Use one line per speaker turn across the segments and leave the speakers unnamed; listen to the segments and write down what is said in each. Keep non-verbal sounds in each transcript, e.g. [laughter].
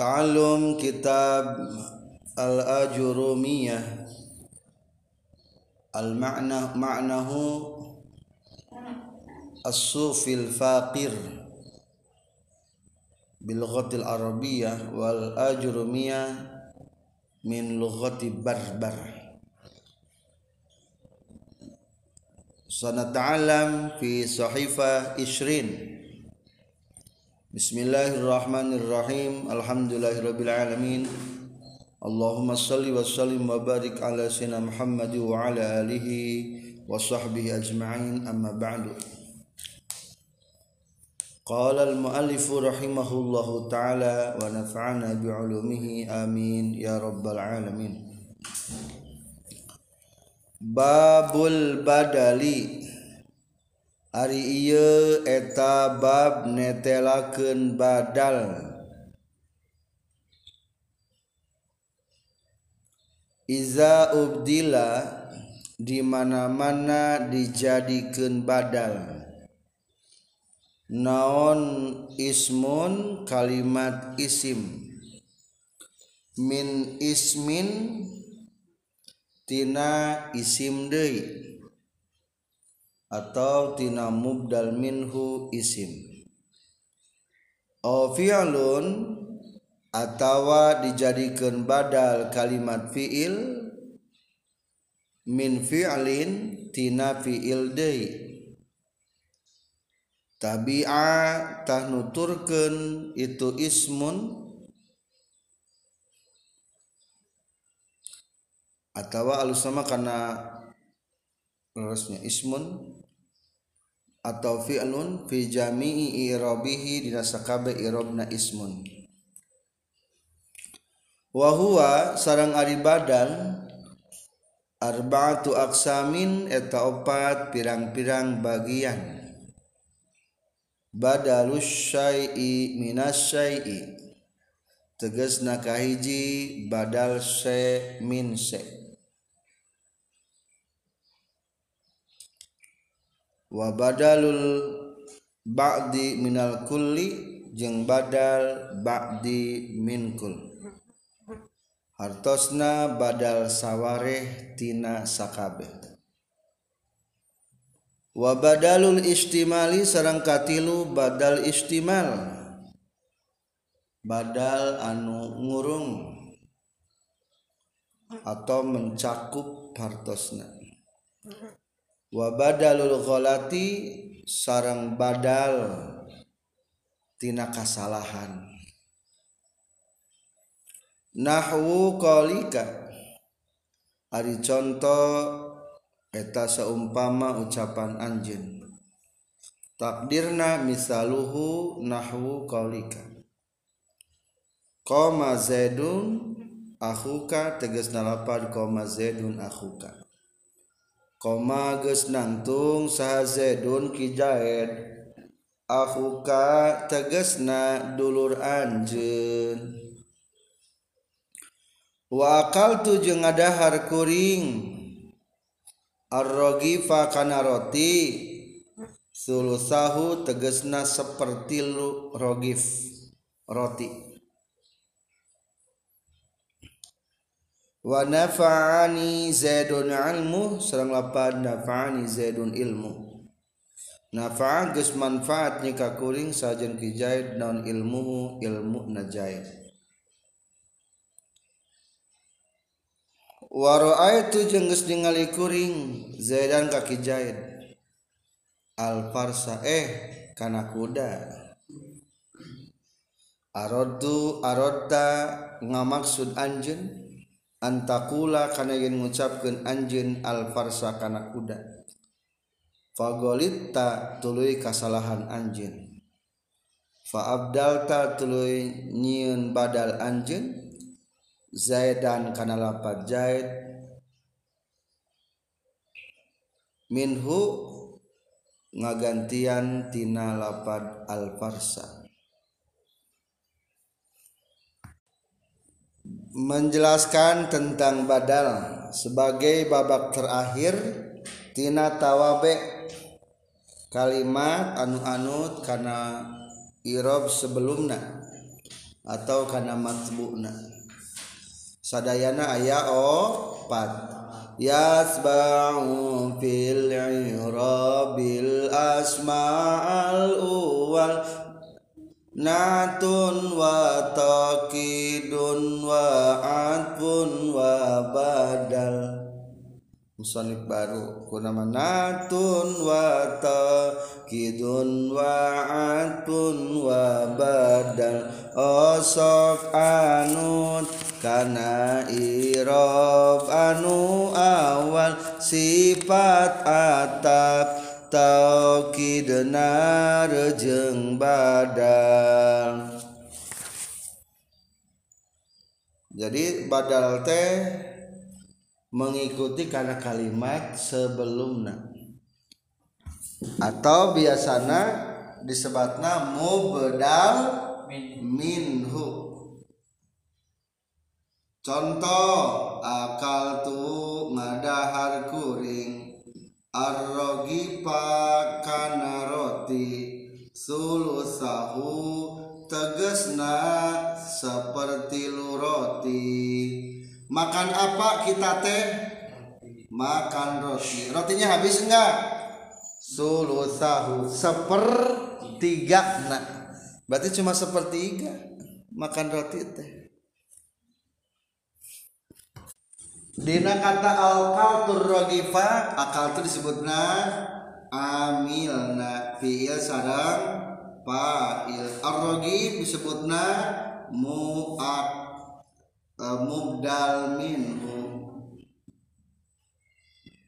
Ta'allum kitab Al-Ajurumiyah Al-ma'na ma'nahu As-sufil faqir Bilghatil Arabiyah Wal Ajurumiyah Min lughati barbar Sanata'alam fi sahifa ishrin بسم الله الرحمن الرحيم الحمد لله رب العالمين اللهم صل وسلم وبارك على سيدنا محمد وعلى اله وصحبه اجمعين اما بعد قال المؤلف رحمه الله تعالى ونفعنا بعلومه امين يا رب العالمين باب البدلي Ari ieu eta bab netelakeun badal. Iza ubdila di mana-mana dijadikeun badal. Naon ismun kalimat isim. Min ismin tina isim deui. atau tina mubdal minhu isim. O fi'lun atawa dijadikan badal kalimat fi'il min fi'lin tina fi'il deui. Tabi'a tah nuturkeun itu ismun atawa alus sama karena terusnya ismun atau fi'lun fi jami'i irabihi dina sakabe irabna ismun. Wa huwa sarang ari badan arba'atu aksamin eta opat pirang-pirang bagian. Badalus syai'i minas syai'i. Tegasna kahiji badal se min se' wa badalul ba'di minal kulli jeung badal ba'di min kul hartosna badal sawareh tina sakabe wa badalul istimali sarang katilu badal istimal badal anu ngurung atau mencakup hartosna. Wa badalul ghalati sarang badal tina kasalahan. Nahwu qalika. Ari contoh eta seumpama ucapan anjeun. Takdirna misaluhu nahwu qalika. Qama zaidun akhuka tegasna lapad qama zaidun akhuka koma geus nantung saha Zaidun ki akhuka tegesna dulur anjeun. Wa aqaltu jeung ngadahar kuring. Arrogifa kana roti. Sulusahu tegesna seperti rogif roti. Wa nafa'ani zaidun ilmu sareng lapan nafa'ani zaidun ilmu. Nafa'a geus manfaat nya kuring sajen ki zaid naon ilmu ilmu na zaid wa ra'aitu jeung geus ningali kuring zaidan ka ki zaid al farsa eh kana kuda. Aradtu aradta ngamaksud anjeun antakula kana yen ngucapkeun anjeun alfarsa kana kuda. Fagolita tuluy kasalahan anjeun. Fa abdalta tuluy nyieun badal anjeun. Zaidan kana lapat zaid minhu ngagantian tina lapad alfarsa. menjelaskan tentang badal sebagai babak terakhir tina tawabe. Kalimat anu-anut karena irob sebelumna atau karena matbu'na. Sadayana ayah opat. Yasba'u fil irabil asma'al uwal natun wa taqidun wa atfun wa badal. Musonif baru kunama natun wa taqidun wa atfun wa badal. Osok anut kana irob anu awal sifat atap taukidna rejeng badal. Jadi badal teh mengikuti karena kalimat sebelumnya. Atau biasanya disebutna mubdal minhu. Contoh akal tu ngadahar kuring arrogipa kana roti sulusahu tegesna seperti lu roti. Makan apa kita teh? Makan roti. Rotinya habis enggak sulusahu sepertiga nah berarti cuma sepertiga makan roti teh Dina kata alqaltur rogifa akal itu disebutna amilna. Fiil sarang fa'il. Arrogi disebutna mu'ak uh, mubdal minhu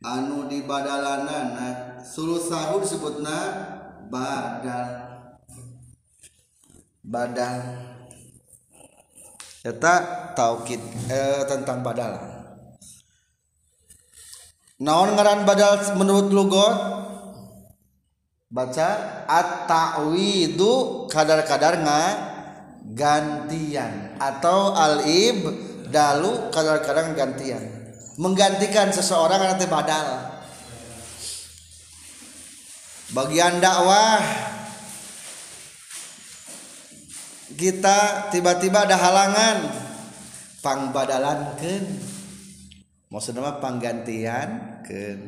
anu di badalanana sulusahu disebutna badal. Badal. Eta taukid eh, tentang badal naon ngaran badal menurut lugot baca at-ta'widu kadar-kadar nga gantian atau al-ib dalu kadar-kadar gantian. Menggantikan seseorang nanti badal. Bagian dakwah kita tiba-tiba ada halangan. Pangbadalankeun. Maksudnya panggantian dikerjakan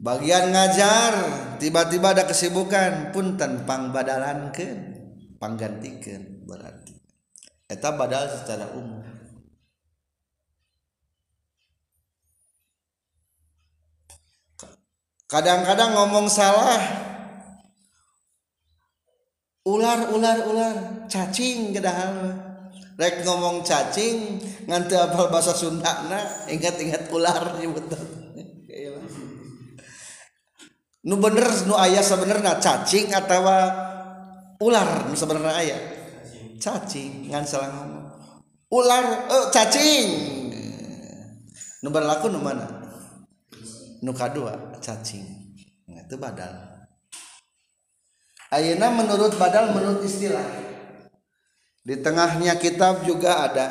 bagian ngajar tiba-tiba ada kesibukan punten pangbadalankeun panggantikan berarti. Eta badal secara umum. Kadang-kadang ngomong salah ular ular ular cacing gedahal rek ngomong cacing nganti apal bahasa Sunda na ingat-ingat ular betul. Nu bener nu ayah sebenarnya cacing atau ular nu sebenarnya ayah? Cacing ngan salah ngomong. Ular oh, cacing. Nu berlaku nu mana? Nu kadua cacing. Nah, itu badal. Ayana menurut badal menurut istilah di tengahnya kitab juga ada.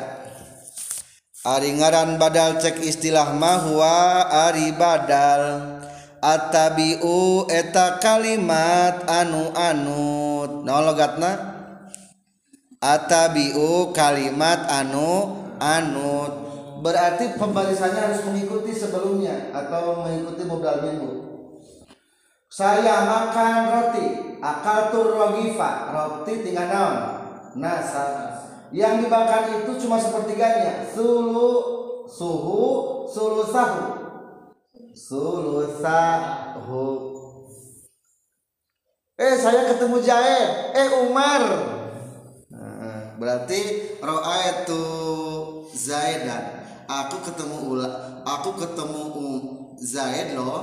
Aringaran badal cek istilah mahwa ari badal. Atabiu eta kalimat anu anut. Nah logatna? Atabiu kalimat anu anut. Berarti pembarisannya harus mengikuti sebelumnya atau mengikuti modal minggu? Saya makan roti. Akal tur rogifa. Roti tinggal naon nasa. Yang dibakar itu cuma sepertiganya. Sulu suhu sulu sahu. Sulu sahu. Eh saya ketemu jahe eh Umar. Nah, berarti roa itu Zaidan. Aku ketemu ula aku ketemu Zaid loh.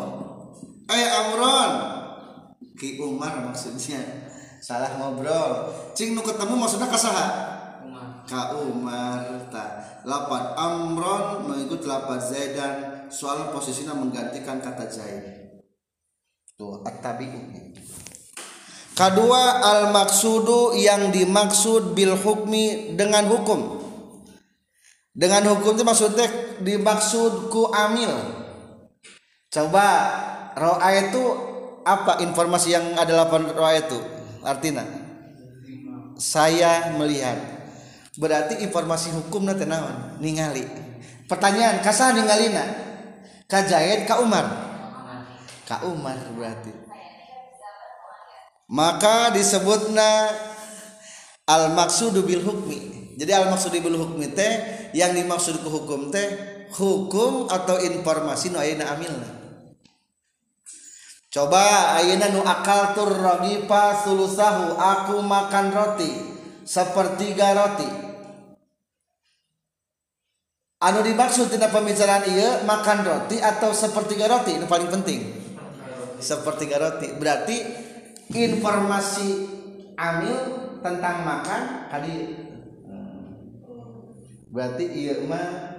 Eh Amron. Ki Umar maksudnya salah ngobrol. Cing nu ketemu maksudnya kasaha ka Umar ta. Lapan Amron mengikut lapan Zaidan. Soal posisinya menggantikan kata Zaid. Tuh at-tabi'u. Kedua al maksudu yang dimaksud bil hukmi dengan hukum. Dengan hukum itu maksudnya dimaksud ku amil. Coba roa itu apa? Informasi yang ada lapan roa itu artinya saya melihat. Berarti informasi hukum nanti naon ningali. Pertanyaan kasah ningalina? Kajaid ka Umar? Ka Umar berarti. Maka disebutna al maksudu bil hukmi. Jadi al maksudu bil hukmi teh yang dimaksud ke hukum teh hukum atau informasi nu ayeuna amilna coba ayeuna nu akal tur ragipa sulusahu aku makan roti sepertiga roti. Anu dimaksud tina pembicaraan iya makan roti atau sepertiga roti itu paling penting. Sepertiga roti. Berarti informasi amil tentang makan tadi. Berarti iya mah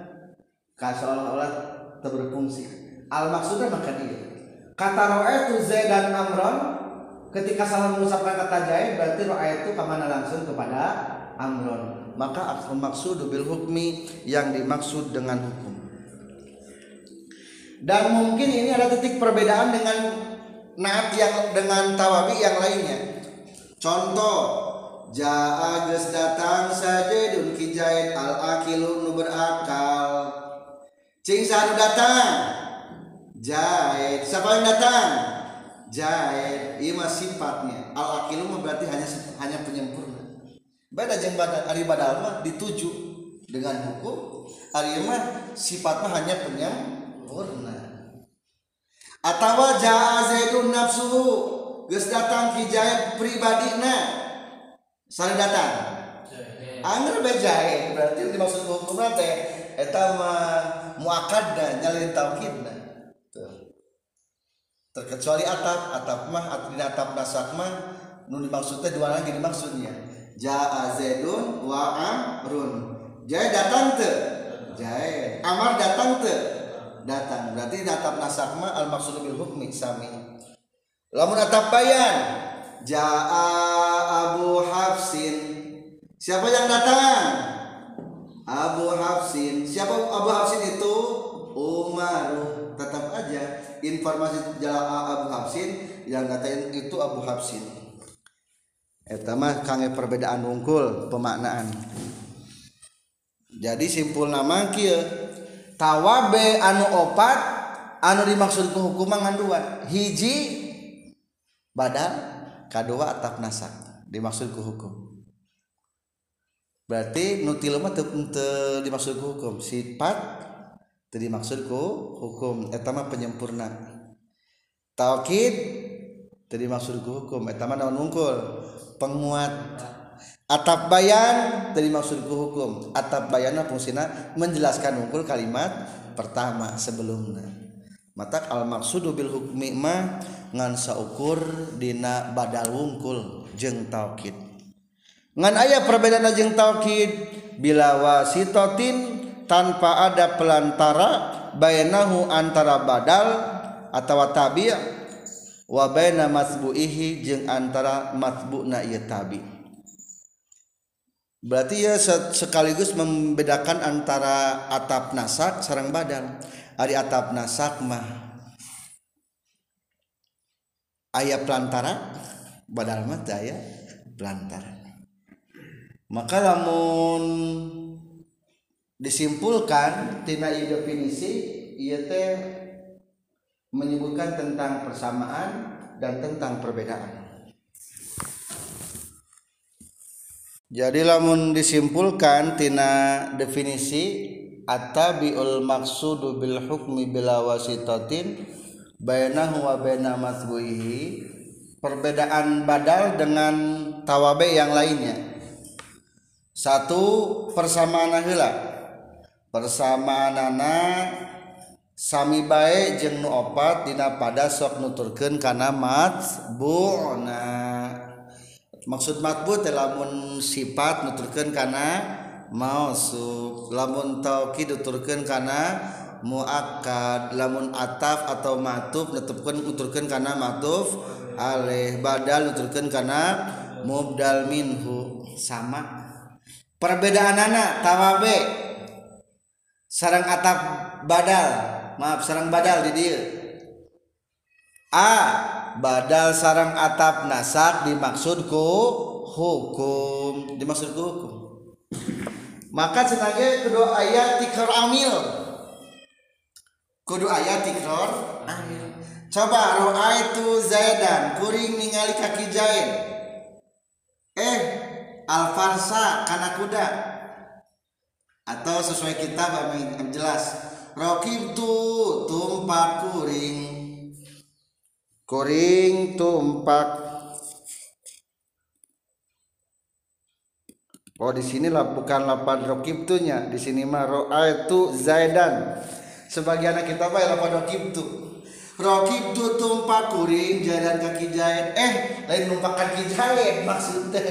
seolah-olah berfungsi al maksudnya makan iya kata Z dan Amron ketika salah mengucapkan kata Zaid berarti roa itu ke mana langsung kepada Amron maka al maksud bil hukmi yang dimaksud dengan hukum dan mungkin ini ada titik perbedaan dengan naat yang dengan tawabi yang lainnya contoh Jaa geus datang saja dun kijaid al akilu nu berakal. Cing sanu datang. Jaid. Siapa yang datang? Jaid. Iya mah sifatnya. Al akilu berarti hanya hanya penyempurna. Beda jeung badal ari badal mah dituju dengan hukum. Ari mah sifatnya hanya penyempurna. Atawa jaa zaidun nafsuhu geus datang kijaid pribadina saling datang anggar bejahe berarti dimaksud hukum teh eta mah muakadna nyalin tauhidna terkecuali atap atap mah atau atap nasak mah nu dimaksudnya dua lagi dimaksudnya jaa zaidun wa amrun jaya datang te jaya amar datang te datang berarti atap nasak mah al maksud bil hukmi sami lamun atap bayan Jaa Abu Hafsin. Siapa yang datang? Abu Hafsin. Siapa Abu Hafsin itu? Umar. Tetap aja informasi jala Abu Habsin yang ngatain itu Abu Habsin. Eta mah kange perbedaan unggul pemaknaan. Jadi simpul nama kieu tawabe anu opat anu dimaksud ku hukum dua hiji badal kadua atap nasak dimaksud ku hukum. Berarti nutilema dimaksud ku hukum. Sifat jadi maksudku hukum eh, etama penyempurna. Taukid jadi maksudku hukum. Eh, etama naon mungkul penguat. Atap bayan jadi maksudku hukum. Atap bayana fungsina menjelaskan mungkul kalimat pertama sebelumnya. Mata al maksudu bil hukmi ma ngan saukur dina badal wungkul jeng taukid ngan ayah perbedaan jeng taukid bila wasitotin tanpa ada pelantara bainahu antara badal atau tabi wa baina masbuihi jeung antara masbu'na ieu tabi. Berarti ya sekaligus membedakan antara atap nasak sarang badal. Ari atap nasak mah ayah pelantara badal mata ya pelantara. Maka namun disimpulkan tina definisi ia teh menyebutkan tentang persamaan dan tentang perbedaan. Jadi lamun disimpulkan tina definisi atabiul maksudu bil hukmi bila wasitatin bainahu wa baina matbuihi perbedaan badal dengan tawabe yang lainnya. Satu persamaan heula bersama nana Sami jeung nu opat dina pada sok nuturkeun kana mat buna maksud matbu lamun sifat nuturkeun kana mausuf lamun tauki nuturkeun kana muakkad. Lamun ataf atau matuf netepkeun nuturkeun kana matuf aleh. Badal nuturkeun kana mubdal minhu. Sama. Perbedaan anak tawabe. Sarang atap badal. Maaf sarang badal di dia a. Badal sarang atap nasak dimaksudku hukum. Dimaksud hukum. Maka sebagai kedua ayat tikrar amil. Kudu ayat tikrar amil. Coba roa itu zaidan kuring ningali kaki jain. Eh alfarsa karena kuda atau sesuai kitab yang jelas. Rokib tu tumpak kuring. Kuring tumpak. Oh di sini lah bukan lapan rokib nya. Di sini mah roa itu zaidan. Sebagian anak kita apa lapan rokib tu. Rokib tu tumpak kuring jalan kaki jahit eh lain numpak kaki jahit maksudnya.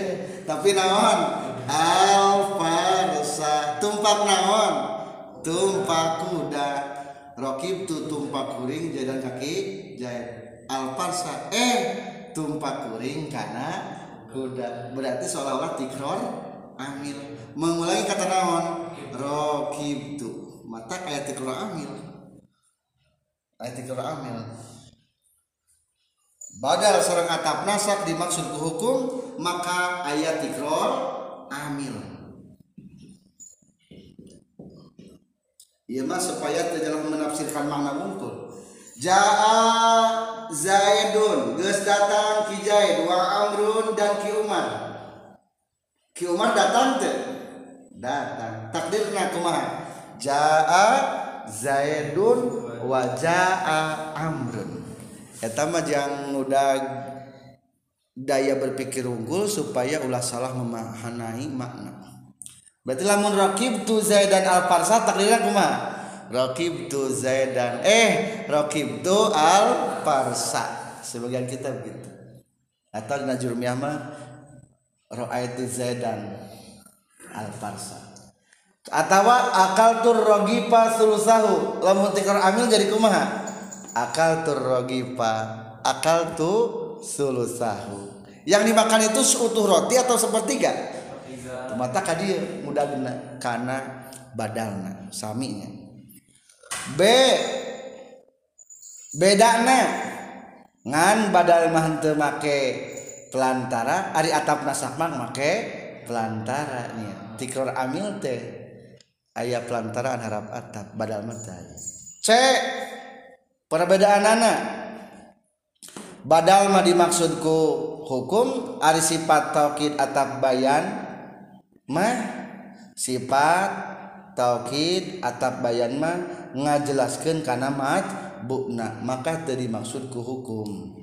Tapi naon alfarsa tumpak naon? Tumpak kuda. Rokib tu tumpak kuring jalan kaki jahit. Alfarsa eh tumpak kuring karena kuda. Berarti seolah-olah tikror amil mengulangi kata naon? Rokibtu mata ayat tikro amil ayat tikro amil badal seorang atap nasak dimaksud hukum maka ayat tikro amil Iya mah supaya dalam menafsirkan makna muncul. Jaa Zaidun geus datang Ki Zaid wa Amrun dan Ki Umar. Ki Umar datang teh? Datang. Takdirna kumaha? Jaa Zaidun wa jaa Amrun. Eta mah jang udah daya berpikir unggul supaya ulah salah memahami makna. Berarti lamun rakib tu Zaidan al farsa takdirna kumaha rakib tu Zaidan. Eh rakib tu al farsa sebagian kita begitu atau najurmiyah mah Ra'aitu Zaidan Al-Farsa. Atau akal tur rogipa sulusahu. Lamun tikar amil jadi kumaha? Akal tur rogipa. Akal tu sulusahu yang dimakan itu seutuh roti atau sepertiga? Mata kadir mudah karena badalna saminya. B bedana. Ngan badal mah teu make pelantara Ari atap nasakman make pelantara nih tikror amil teh ayah pelantaraan harap atap badal mata C perbedaan anak badal mah dimaksudku hukum ari sifat taukid atap bayan mah sifat taukid atap bayan mah ngajelaskan karena mat bukna maka tadi maksudku hukum.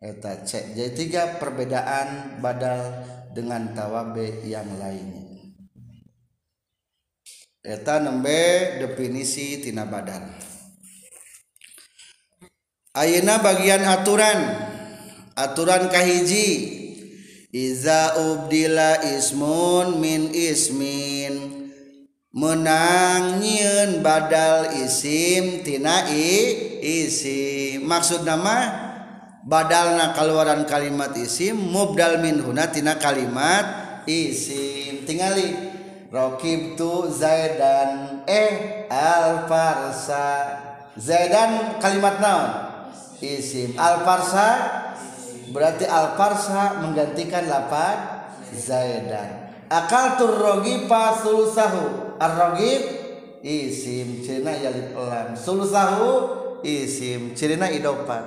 Eta cek jadi tiga perbedaan badal dengan tawabe yang lainnya eta nembe definisi tina badal Ayeuna bagian aturan. Aturan kahiji. Iza ubdila ismun min ismin. Menang nyieun badal isim tina i, isim. Maksud nama badalna keluaran kalimat isim mubdal min huna tina kalimat isim. Tingali rokib tu zaidan eh al farsa zaidan kalimat naon? Isim. Al farsa berarti al farsa menggantikan lapan zaidan. Akal tur rogipa sulusahu. Ar rogib isim cirina yalid lam. Sulusahu isim. Cirina idopat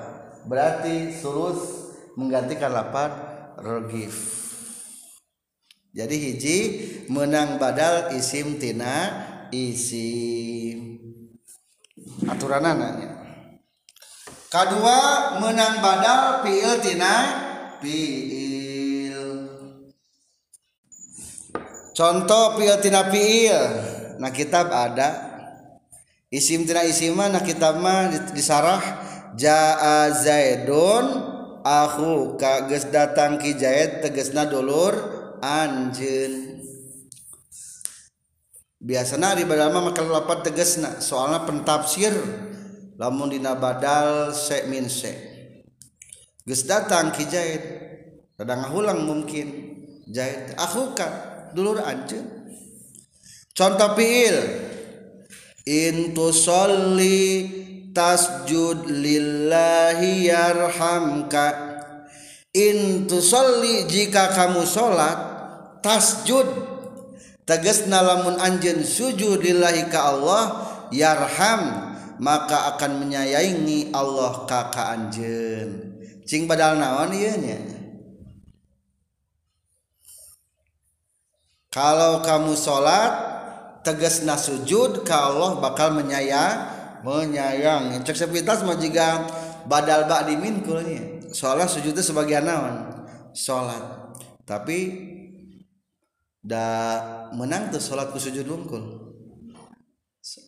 berarti sulus menggantikan lapan rogif jadi hiji menang badal isim tina isim. Aturan anaknya kedua menang badal fiil tina fiil. Contoh fiil tina fiil nah kitab ada. Isim tina isim nah kitab mah disarah jaa zaidun aku kages datang ki zaid tegesna dulur anjeun. Biasana di badal mah makan lapat tegesna soalnya pentafsir lamun dina badal se min se. Geus datang ki zaid rada ngahulang mungkin. Zaid aku ka dulur anjeun contoh fiil in tusolli tasjud lillahi yarhamka. Intusolli jika kamu salat tasjud. Teges nalamun anjen sujudillahi ka Allah yarham maka akan menyayangi Allah kakak anjen cing badal naon ieu nya? Kalau kamu salat tegas sujud ka Allah bakal menyayang menyayang cek sepintas mah jika badal bak dimin kulnya soalnya sujudnya sebagian naon? Salat tapi da menang tuh salat ku sujud wungkul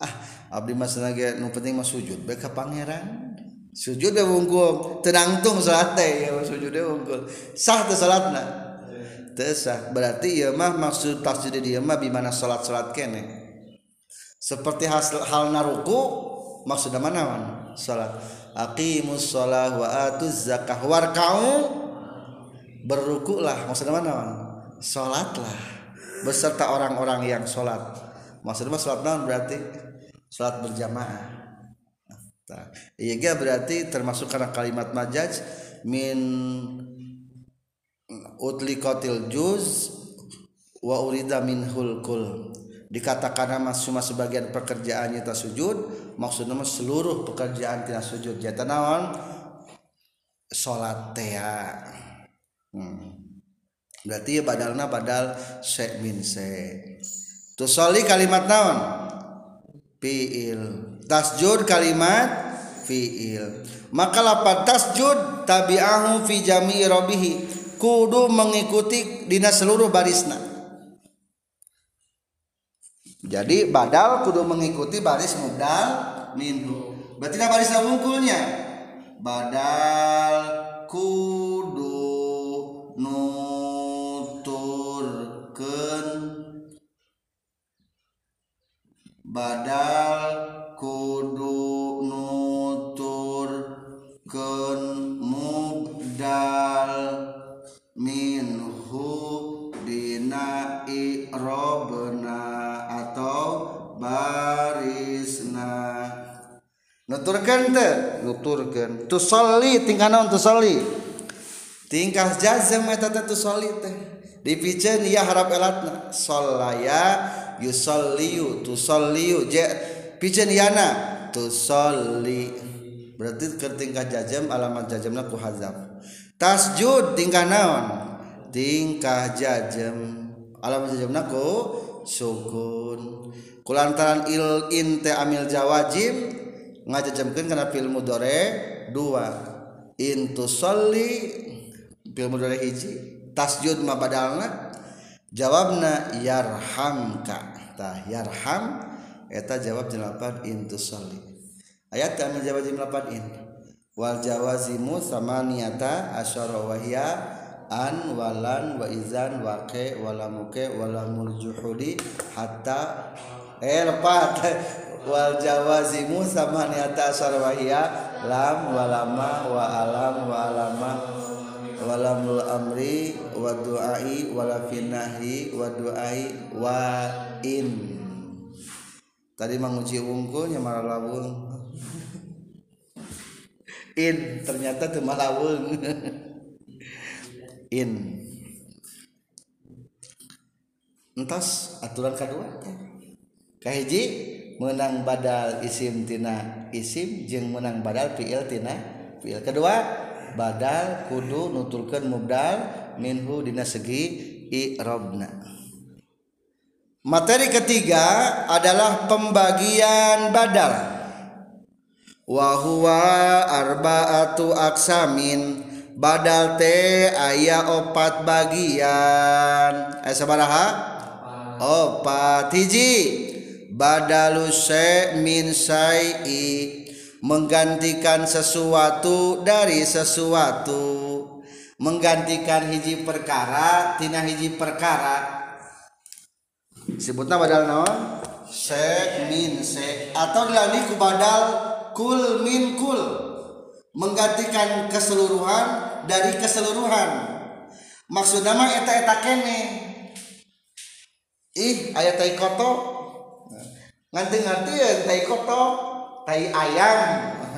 ah abdi mas lagi nu penting mas sujud. Beka pangeran. Sujud deh wungkul. Tenangtung salat teh ya sujud deh wungkul. Sah tuh salatna? Teu sah. Berarti ya mah maksud tasjud dia mah di mana salat salat kene. Seperti hal, hal naruku maksudnya mana man salat. Aqimus shalah wa atuz zakah. Warka'u berrukuklah maksudnya mana man salatlah. Beserta orang-orang yang salat. Maksudnya salat naon berarti salat berjamaah. Nah, iya berarti termasuk karena kalimat majaz min kotil juz wa urida minhul kul. Dikatakan nama cuma sebagian pekerjaannya tak sujud maksudnya seluruh pekerjaan tidak sujud. Jata naon? Salat teh hmm. berarti ya badalna badal se min se. Soli kalimat naon fiil. Tasjud kalimat fiil. Maka lapan tasjud tabi'ahu fi jami'i rabihi. Kudu mengikuti dina seluruh barisna. Jadi badal kudu mengikuti baris mubdal minhu berarti nah baris wungkulnya? Badal kudu nuturken badal kudu nutur ken mubdal minhu dina irobna atau barisna. Nuturkan te nuturkan tusolli tingkah non tusolli tingkah jazm eta teh tusolli teh. dipijen ya harap elatna. Solaya yusolliyu tusolliyu je. Pijen yana tusolli berarti ke tingkah jajam alamat jajamna ku hazaf tasjud tingkah naon? Tingkah jajam. Alamat jajamna ku sukun. Kulantaran il inte amil jawajim ngajajamkeun kana fil mudore dua. Intusolli fil mudore hiji. tasjud ma badalna? Jawabna yarhamka. Tah yarham. Eta jawab jelapan intu sholli ayat kami jawab lapan in. Wal jawazimu samaniyata asyara wahya an walan wa izan waqe walamuke wala juhudi hatta eh lepat [laughs] wal jawazimu samaniyata asyara wahya lam walama wa alam wa alama. Walamul amri wa du'ai wala finahi wa du'ai wa in. Tadi menguji wungkulnya maralawung in ternyata tuh malawung [laughs] in. Entas aturan kedua kahiji menang badal isim tina isim jeng menang badal fiil tina fiil kedua badal kudu nutulkan mubdal minhu dina segi i'rabna materi ketiga adalah pembagian badal. Wa huwa arba'atu aksamin. Badal teh ayah opat bagian. Ayah sabaraha? Opat. Hiji. Badalu se min syai'i menggantikan sesuatu dari sesuatu. Menggantikan hiji perkara tina hiji perkara. Sebutnya badal naon? Se min se atau dilalui ku badal kul min kul. Menggantikan keseluruhan dari keseluruhan. Maksud nama eta eta kene. Ih ayat tai koto. Nganti nganti ya tai ayam.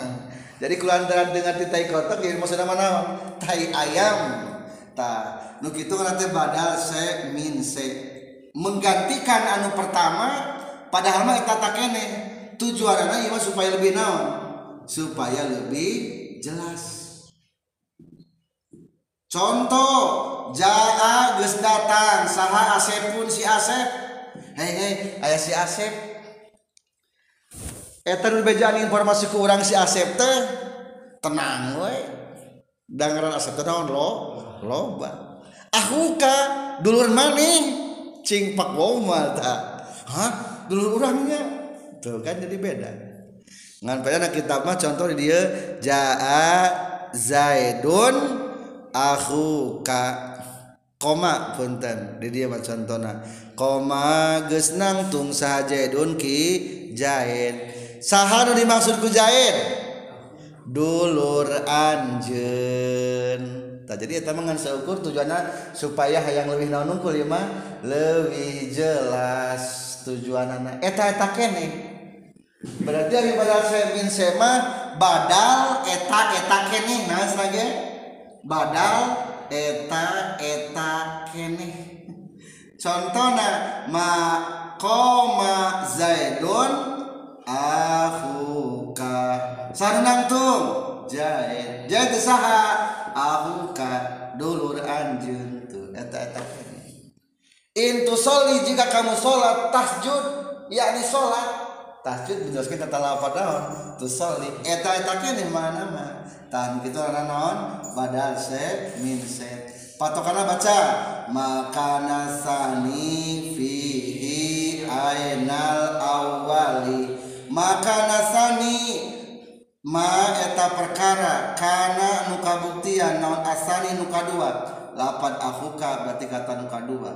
[laughs] Jadi kulantaran dengan ti tai kotak jadi maksudnya mana? Tai ayam. Tak nu kitu nanti badal se min se. Menggantikan anu pertama padahal mah eta tak kene. Tujuanna ieu supaya lebih naon? Supaya lebih jelas. Contoh jaa geus datang saha Asep pun si Asep. Hei hei aya si Asep Eta nu bejaan informasi ke orang si Asep teh tenang we. Dengaran Asep teh naon lo loba. Ahuka dulur maneh cing pak womal ta. Hah? Dulur urangnya. Tuh kan jadi beda. Ngan pada kitab mah contoh dia jaa Zaidun ahuka koma punten di dia mah contohna koma geus nangtung saha Zaidun ki Zaid saha nu dimaksud ku jaid dulur anjeun. Tak jadi eta mah seukur tujuanna supaya hayang leuwih naon unggul ya mah? Leuwih jelas tujuanana. Eta eta kene. Berarti ari badal min sema badal eta eta kene nah lagi badal eta eta kene. Contohna ma koma zaidun akhuka sarunang tung jaid jaid saha. Akhuka dulur anjeun tuh. Eta eta. Intu soli jika kamu sholat tahjud. Yakni sholat. Tahjud menjelaskan tata lafad naon tusolli eta eta kene mana mah tahan gitu ana naon? Badal se min se patokana baca. Makana sani fihi ainal awali makana sani ma eta perkara kana nu kabuktian naon asani nu kadua lapan akhuka berarti kata nu kadua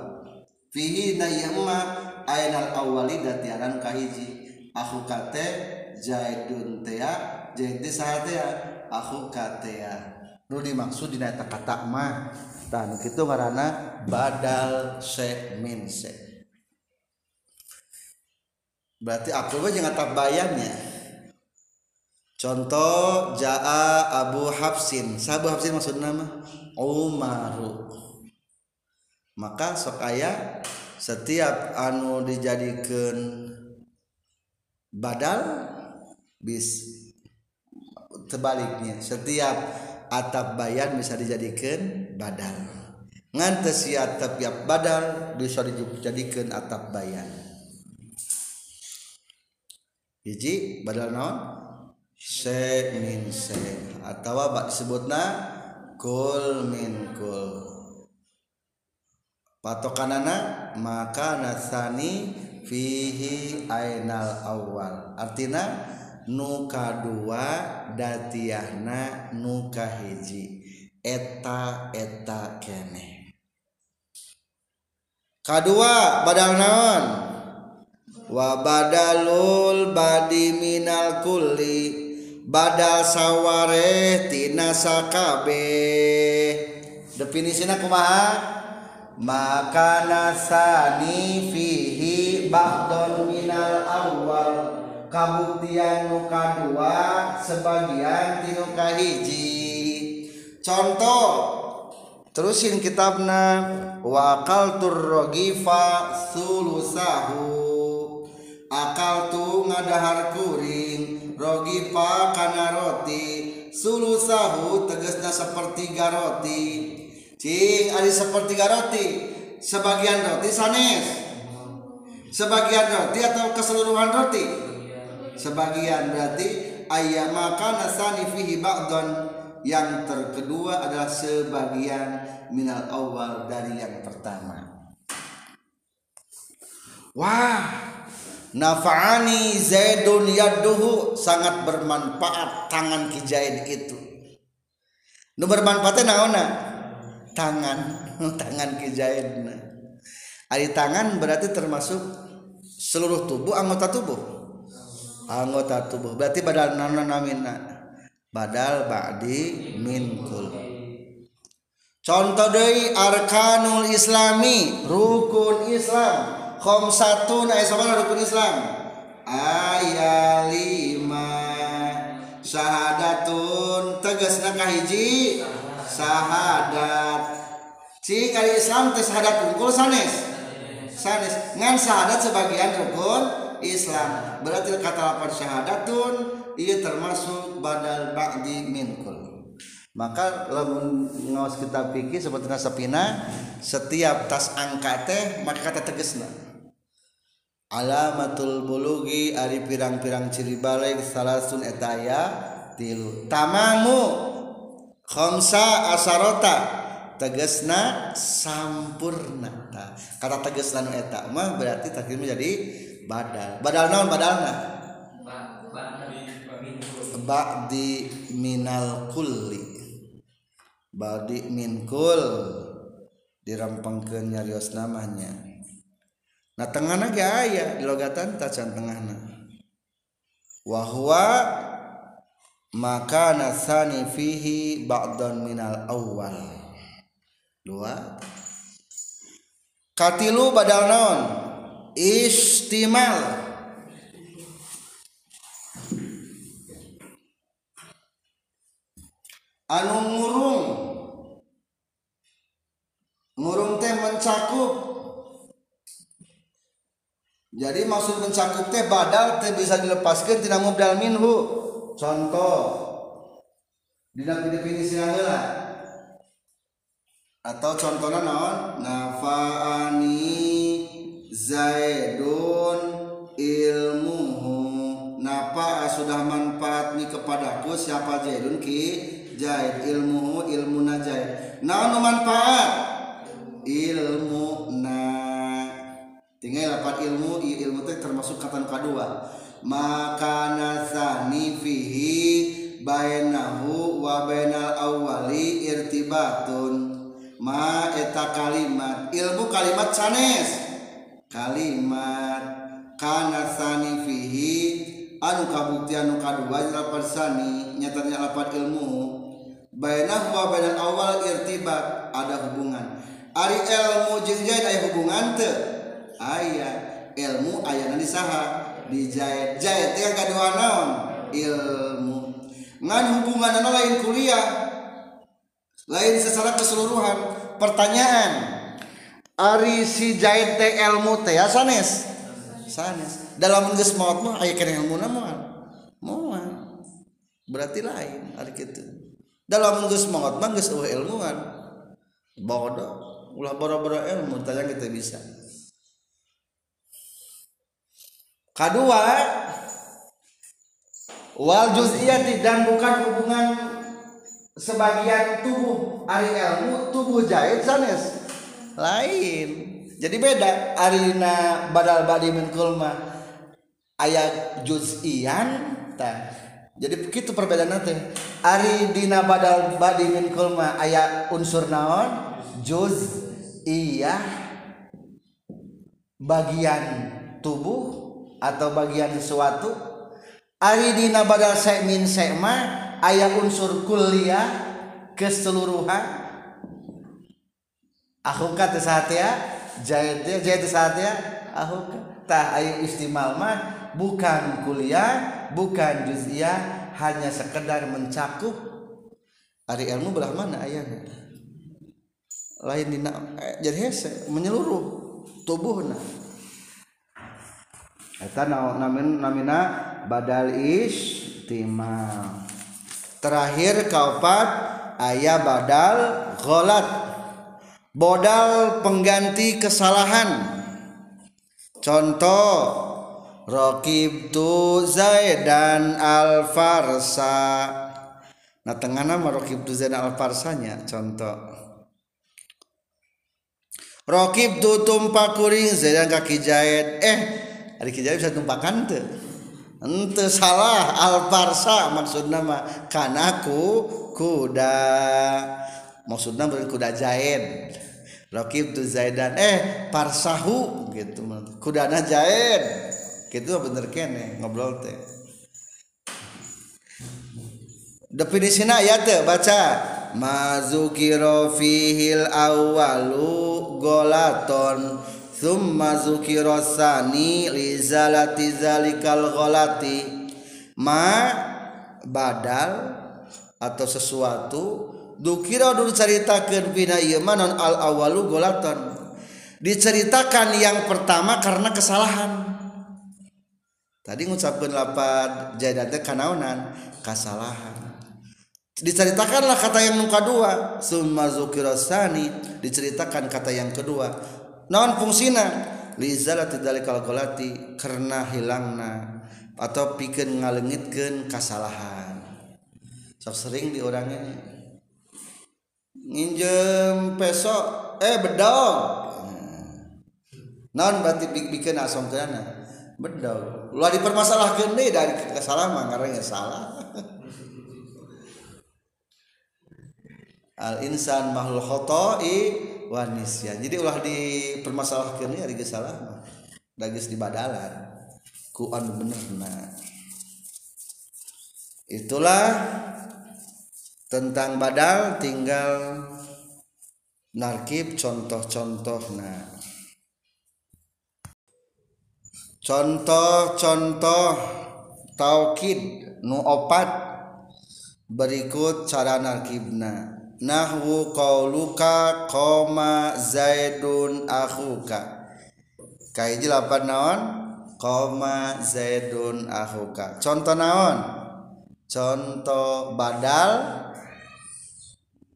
fihi na yamma ainal awali datiaran kahiji. Aku kate jaidun tea jadi sahatea aku katea nu dimaksud dina eta kata mah dan kitu ngaranna badal se min se berarti aku mah jeung atap bayannya contoh jaa Abu Hafsin. Sabu Hafsin maksud nama Umaru. Maka sok aya setiap anu dijadikan badal bis tebaliknya setiap atap bayan bisa dijadikan badal. Ngantes si atap tiap badal bisa dijadikan atap bayan hiji badal naon? Se min se atawa bak disebutna kul min kul. Patokanana maka nasani fihi ainal awal. Artina nuka dua datiahna nuka hiji. Eta eta kene. Kadua badal naon? wabadalul badi minal kulli badal saware tina sakabe. Definisina kumaha? Maka nasani fihi ba'don minal awal kabuktian nu kadua sebagian tinu kahiji contoh terusin kitabna wa aqaltur rogifa sulusahu. Akal tu ngadahar kuring rogifa kana roti. Sulusahu tegesna sepertiga roti. Cing ada sepertiga roti. Sebagian roti sanes. Sebagian roti atau keseluruhan roti? Sebagian berarti ayat maka nasani fihi yang terkedua adalah sebagian minal awal dari yang pertama. Wah nafa'ani zaidun yaduhu. Sangat bermanfaat tangan kijain itu. Nu bermanfaatnya naona tangan. [laughs] Tangan kijahid ari tangan berarti termasuk seluruh tubuh anggota tubuh? Anggota tubuh. Berarti badal nana namina. Badal ba'di minkul. Contoh dari arkanul islami rukun islam satu na rukun Islam. Ayat lima. Syahadatun tegas naka hiji syahadat si kali Islam teh syahadat unggul sanes. Sanes. Ngan syahadat sebagian rukun Islam. Berarti kata lapan syahadatun ia termasuk badal ba'di minkul. Maka lamun ngawas kita pikir sebetulnya sepina setiap tas angka teh maka kata tegesna. alamatul bulugi Ari pirang-pirang ciri balik salasun etaya tilu tamamu. Khomsa asarota tegesna sampurna. Nah, kata tegesna nu eta mah berarti takdir menjadi badal. Badal naon badalna ba'di minal kulli. Ba'di min kul. Dirampengkeun nyarios namanya. Nah tengahna ge aya di logatan tacan tengahna. Wa huwa maka nasani fihi ba'dan minal awal dua. Katilu badal naon? Istimal. Anu ngurung. Ngurung teh mencakup jadi maksud mencakup teh badal teh bisa dilepaskan tidak mubdal minhu. Contoh dina definisi lah. Atau contohnya naon? Nafaani zaidun ilmuhu. Napa sudah manfaat nih kepadaku siapa zaidun ki? Zaid ilmuhu ilmu najaid naon manfaat? Ilmu tinggal dapat ilmu ilmu itu termasuk kata kedua maka nasani fihi bainahu wa bainal awali irtibatun. Ma eta kalimat ilmu kalimat sanes. Kalimat kana sani fihi anu kabuktian anu kadua lapan sani nyatanya lapan ilmu. Bainahu wa bainal awal irtibat ada hubungan. Ari ilmu jeung aya hubungan teu ayah ilmu ayah nanti saha? Dijahit jahit yang kedua naon ilmu. Ngan hubungan anak lain kuliah lain secara keseluruhan. Pertanyaan ari si jahit teh ilmu teh ya sanes? Sanes. Dalam geus maut mah aya kena ilmu moal moal berarti lain ari kitu. Dalam geus maut mah geus ilmuan. Bodoh. Ulah boro-boro ilmu tanya kita bisa kedua wal juz'iyati dan bukan hubungan sebagian tubuh ari ilmu tubuh jahit sanes. Lain. Jadi beda. Arina badal badi min kulma. Ayat juz'iyan ta. Jadi begitu perbedaan nanti ari dina badal badi min kulma ayat unsur naon? Juz iya bagian tubuh atau bagian sesuatu ari dina badal sekmin sekma ayat unsur kuliah keseluruhan. Aku kata saat ya jahit ya jahit saat ya. Aku tah ayo istimal mah bukan kuliah bukan juz'iyah hanya sekedar mencakup. Ari ilmu belah mana ayahnya? Lain dina eh, jadi hese menyeluruh tubuhna eta namin namina badal istimal terakhir kaopat ayah badal gholat. Bodal pengganti kesalahan. Contoh Rokib tu Zaidan al Farsa nah tengah nama Rokib tu Zaidan al Farsanya contoh. Rokib tu tumpak kuring Zaidan kaki Zaid eh Ari Kijai bisa tumpakan tuh ente salah alparsa maksud nama. Kanaku kuda. Maksudnya kuda jaid Rakib tu Zaidan. Eh parsahu gitu. Kudana jaid gitu bener kene ngobrol teh. Definisina ya teh baca. Mazukiro fihil awalu golaton thumma zukirosani li zalati zalikal ghalati. Ma badal atau sesuatu dukira dulu ceritakan bina iman non al awalu golatan. Diceritakan yang pertama karena kesalahan. Tadi ngucapkan lapat jadate kanaonan kesalahan. Diceritakanlah kata yang muka dua summa zukirasani diceritakan kata yang kedua non fungsina lizalati dalikal golati karena hilangna atau bikin ngalengitkan kesalahan sok sering di orangnya. Nginjem peso eh bedog. Non berarti bikin asom kana bedog. Lu dipermasalahkan deh dari kesalahan ya salah. [laughs] Al insan makhluk khoto'i wanisya jadi ulah dipermasalahkan ya di kesalahan dagis di badalan. Ku bener nah itulah tentang badal tinggal narkib contoh-contoh nah contoh-contoh taukid nu opat berikut cara narkibna nahwu qauluka qoma zaidun akhuka. Kaiji lapan naon? Qoma zaidun akhuka. Contoh naon? Contoh badal?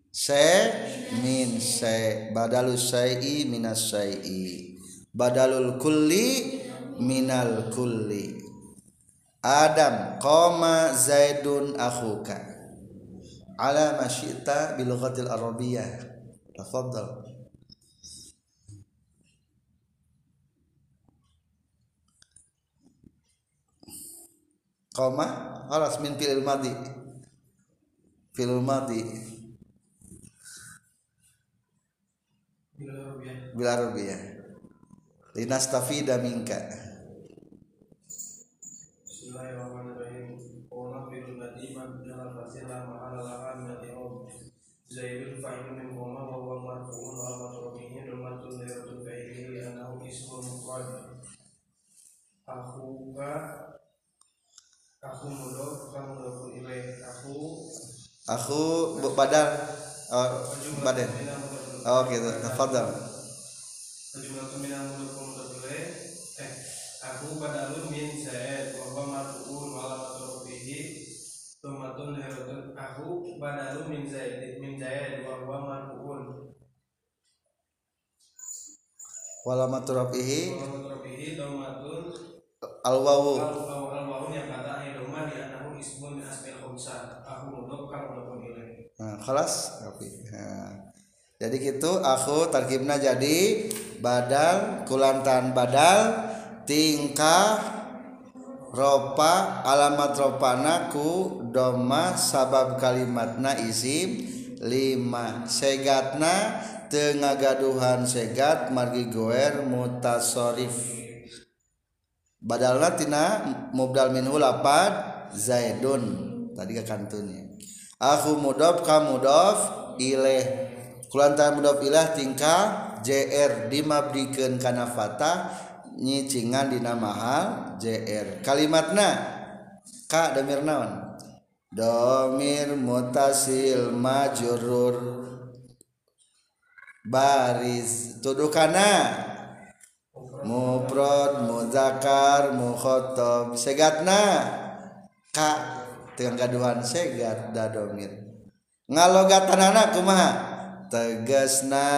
Se min se. Badalus syai'i minas syai'i. Badalul kulli minal kulli. Adam qama Zaidun akhuka ala masyita bil lughatil arabiyyah. Tafadhal. Qama khalas min fi'il madhi. Fi'il madhi. Bil arabiyyah. Linastafida minka.
Bismillahirrahmanirrahim. Aku mudhof kamu mudhofun ilaih aku
aku badal oh, badan oh gitu tafadhal
Sejumlah minal mudhofun mudhof ilaih eh aku badalun min zaid wa huwa marfu'un wa alamat rafihi tumatun herodun aku badalun min zaid min zaid wa huwa marfu'un wa alamat rafihi tumatun
al wawu
al al waun yang kata anahu ismun min asmil khamsah aku mudhof ilaih
nah, khalas Rafi. Nah. jadi gitu aku tarkibna jadi badal kulantan badal tingkah ropa alamat ropana ku doma sabab kalimatna isim lima. Segatna tengah gaduhan segat margi goer mutasorif badalna tina mubdal minhu lapad zaidun. Tadi ke kantunnya aku mudof ka mudof ileh. Kulantar mudof ilah tingkah jr dimabdikeun kana fatah nyicingan dina mahal jr kalimatna ka damir naon? Domir mutasil majurur. Baris tuduh mufrad muzakkar mukhatab segatna? Ka dengan gaduhan segat da domir ngalogatanana kumaha tegasna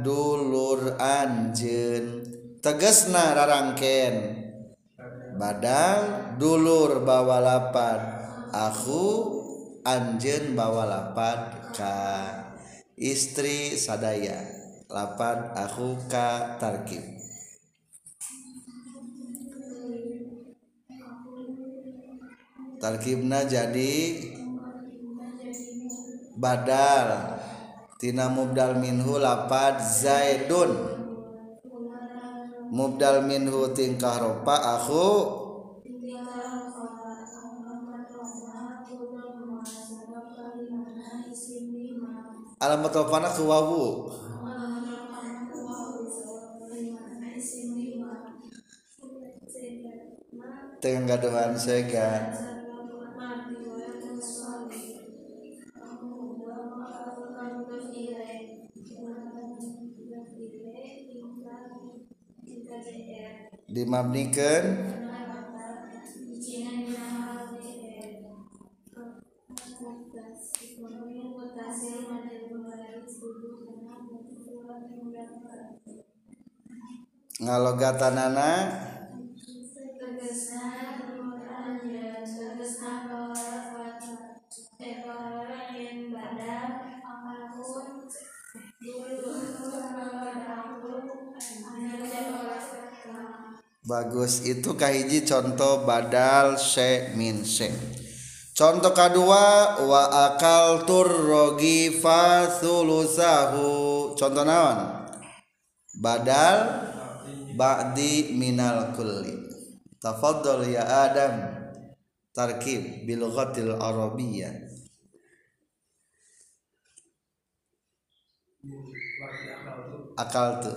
dulur anjeun. Tegesna rarangken badal dulur bawa lapad aku anjen bawa lapad ka istri sadaya. Lapad aku ka tarkib tarkibna jadi badal. Tina mubdal minhu lapad zaidun. Mubdal minhu tingkah ropa aku. Alamat ropana ke wawu. Dengan gaduhan segan dimabnikan ngalogatanana. Bagus. Itu kahiji contoh badal se min se. Contoh kedua wa akal tur rogi fa sulusahu contoh naon? Badal ba'di minal kulli. Tafaddal ya adam. Tarkib bil ghatil arabiyyah akal tuh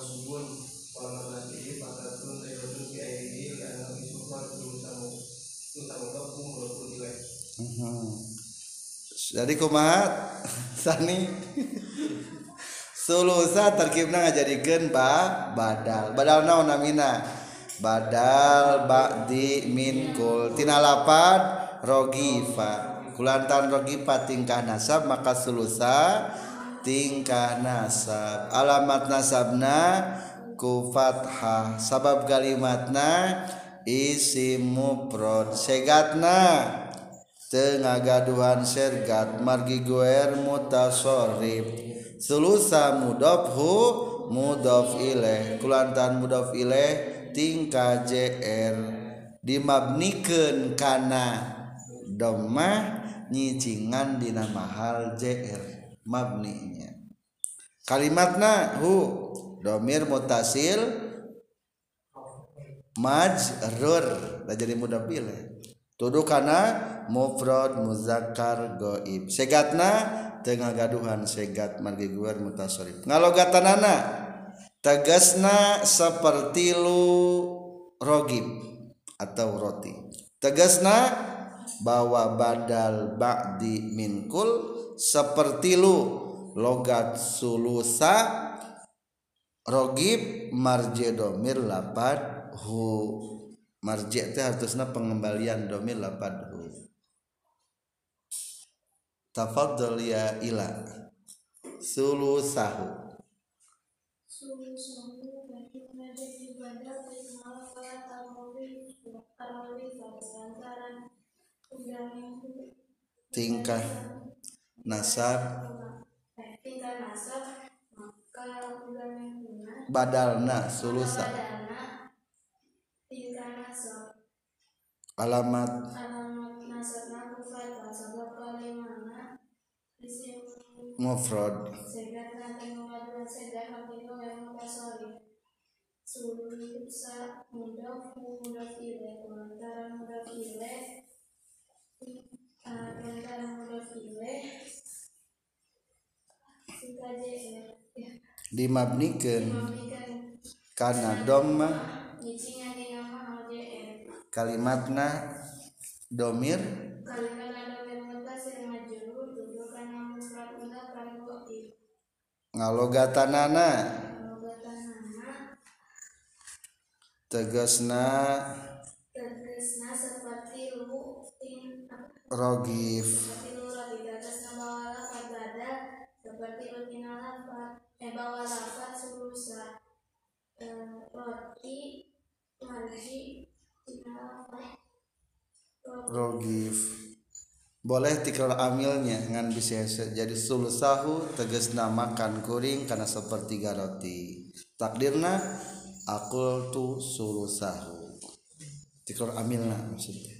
jadi kumaha? [laughs] Sani. Sulusa terkibna ngajadikeun ba badal. Badal naon namina? Badal ba'di min kul. Tina lapad rogifa kulantan rogifa tingkah nasab maka sulusa tingkah nasab. Alamat nasabna ku fathah. Sabab kalimatna isim mufrad. Segatna tengah gaduhan sergat margi guer mutasorif sulusa mudofhu mudof ileh. Kulantan mudof ileh tingkah jr dimabnikeun kana domah nyicingan dina mahal jr mabninya. Kalimatna hu domir mutasil majrur. Dah jadi mudah pilih tuduh kana mufrad muzakkar goib. Segatna tengah gaduhan segat margi guar mutasarif ngalogatanana tegasna seperti lu rogib atau roti. Tegasna bahwa badal ba'di minkul seperti lu logat sulusa rogib marje domir lapad hu marji teh harusna pengembalian domir lapad hu tafaddal ya ila. Sulusahu tingkah nasab.
Tingkah nasab maka guna
badalna sulusa
nasab
alamat?
Alamat nasabna kufat sabab kalimana isim
mufrad.
Segat nanti mengaduan mudzakkar mu'ti
ngalogatanana. Tegasna.
Tegesna seperti lu
rogif.
Seperti lu roti tegesna bawa lafaz bada seperti lu tina lafaz eh bawa roti
rogif. Boleh tikrar amilnya ngan bisa jadi sulusahu tegasna makan kuring karena sepertiga roti. Takdirna akul tu sulusahu tikrar amilna maksudnya.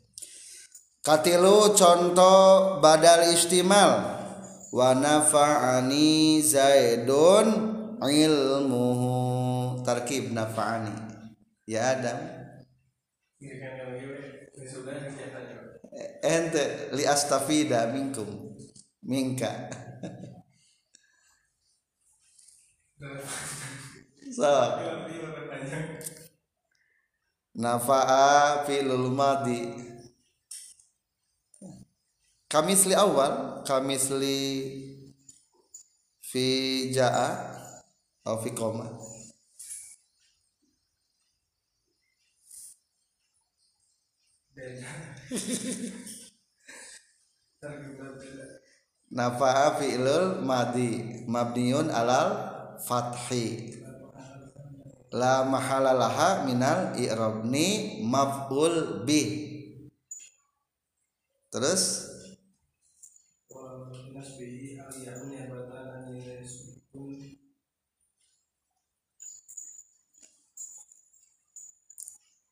Katilu contoh badal istimal. Wa nafa'ani zaidun ilmuhu. Tarkib nafa'ani. Ya adam
Kirikan yang lagi weh. sudah kegiatannya
ente li astafida minkum minka. So nafa'a filul madi kamisli awal kamisli fi ja'a atau fi koma Nafa'a fi'lul madi mabniun alal fathi. La mahalalaha minal i'rabni maf'ul bih. Terus?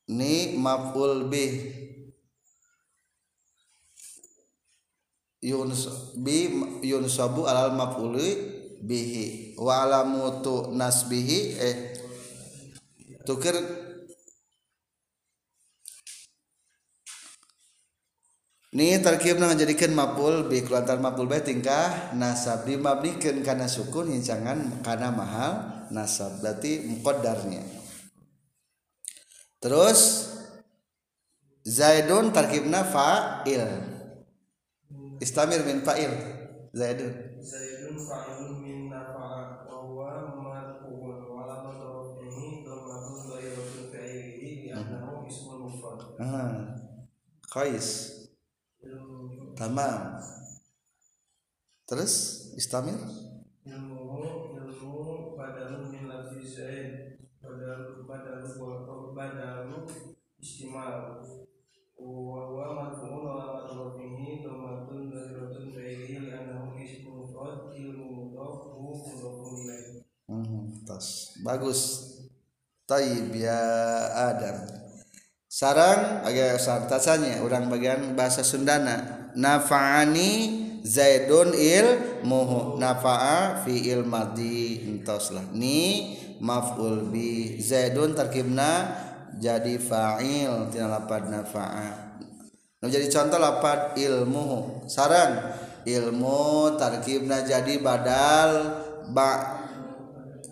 Ni maf'ul bih yuns bi yunsabu alal maf'uli bihi. Wa alamutu nasbihi eh tukir. Ni terkibna ngajadikeun maf'ul bi kelantar maf'ul bih tingkah nasab. Dimabnikeun kana sukun hincangan kana mahal nasab. Berarti muqaddarnya. Terus Zaidun tarkibna fa'il. Istamir min fa'il. Zaidun.
Zaidun fa'ilun min nafa'a wa huwa marfu'un wa lamma rafihi dhammatun dhahiratul fa'ilihi li'annahu ismul mufrad.
Ah. Qais. Tamam. Terus istamir Bagus. Taib ya Adam. Sarang agak sartasanya orang bagian bahasa Sundana. Nafa'ani Zaidun il muhu nafa'a fi il madi entos lah ni maf'ul bi Zaidun tarkibna jadi fa'il tina lapad nafa'a nu jadi contoh lapad ilmuhu sarang ilmu tarkibna jadi badal ba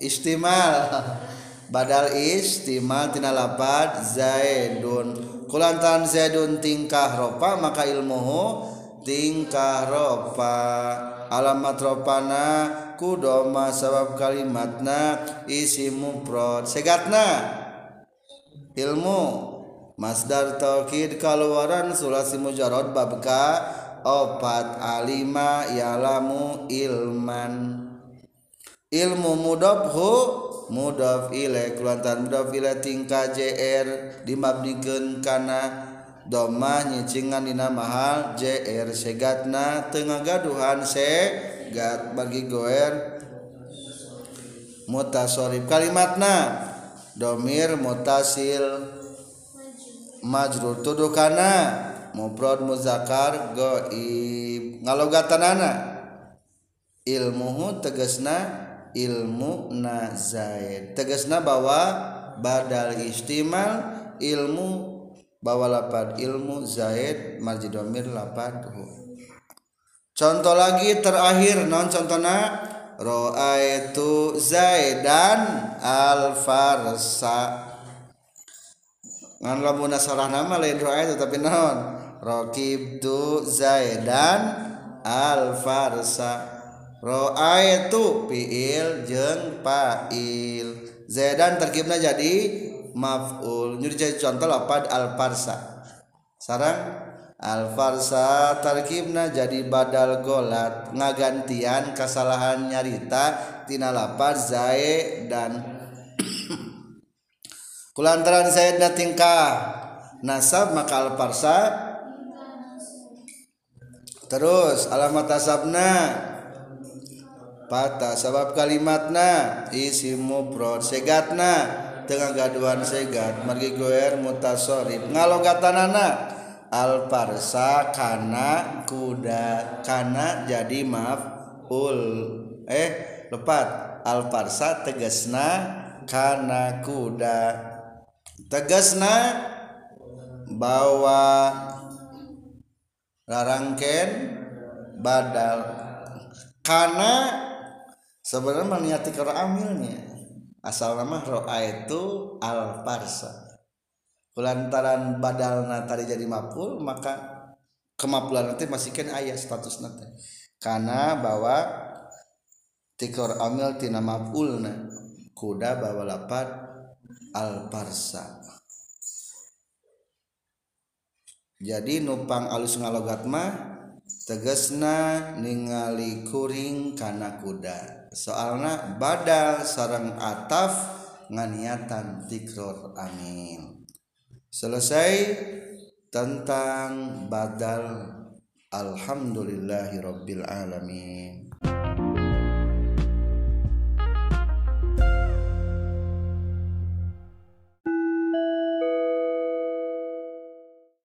istimal. [laughs] Badal istimal tina lapad zaidun. Kulantaran zaidun tingkah ropa maka ilmuhu tingkah ropa. Alamat ropana kudoma sabab kalimatna isi mufrad. Segatna. Ilmu. Masdar taukid kaluaran sulasi mujarad babka opat alima yalamu ilman ilmu mudofhu mudof ilaih kulantan mudof ilaih tingka jr dimabnikeun kana domah nyicingan dina mahal jr segatna tengah gaduhan segat bagi goer. Mutasorib kalimatna. Domir mutasil. Majrur tuduh kana mufrad muzakar goib. Ngalogatanana. Ilmuhu tegasna ilmu na zaid tegesna bahwa badal istimal ilmu bawa lapad ilmu zaid marji domir lapad hu. Contoh lagi terakhir non contohna ro'aitu zaidan al farsa ngan lamun sarah nama lain ro'aitu tapi non. Raqibtu zaidan al farsa ro'aitu fiil jeung fa'il. Zaidan terkibna jadi maf'ul. Nyuri jadi contoh lapad al farsa sarang? Al farsa tarkibna jadi badal golat. Ngagantian kesalahan nyarita tina lapad zaid dan [coughs] kulantaran zaid na tingkah nasab maka al farsa terus alamat asabna patah sabab kalimatna isi mufrad segatna. Tengah gaduhan segat margi goer mutasorib ngalogatanana al parsa kana kuda kana jadi maaf ul eh lepat. Al parsa tegasna kana kuda. Tegasna bawa larangken badal. Karena sebenarnya meniati kalau amilnya. Asal nama roa itu al parsa lantaran badal tadi jadi mapul maka kemapulan nanti masih kan ayat status nanti. Karena bahwa tikor amil tina mapulna kuda bawa lapat al parsa jadi numpang alus ngalogat mah tegesna ningali kuring kana kuda soalna badal sarang ataf nganiatan tikror amin selesai tentang badal alhamdulillahirabbil alamin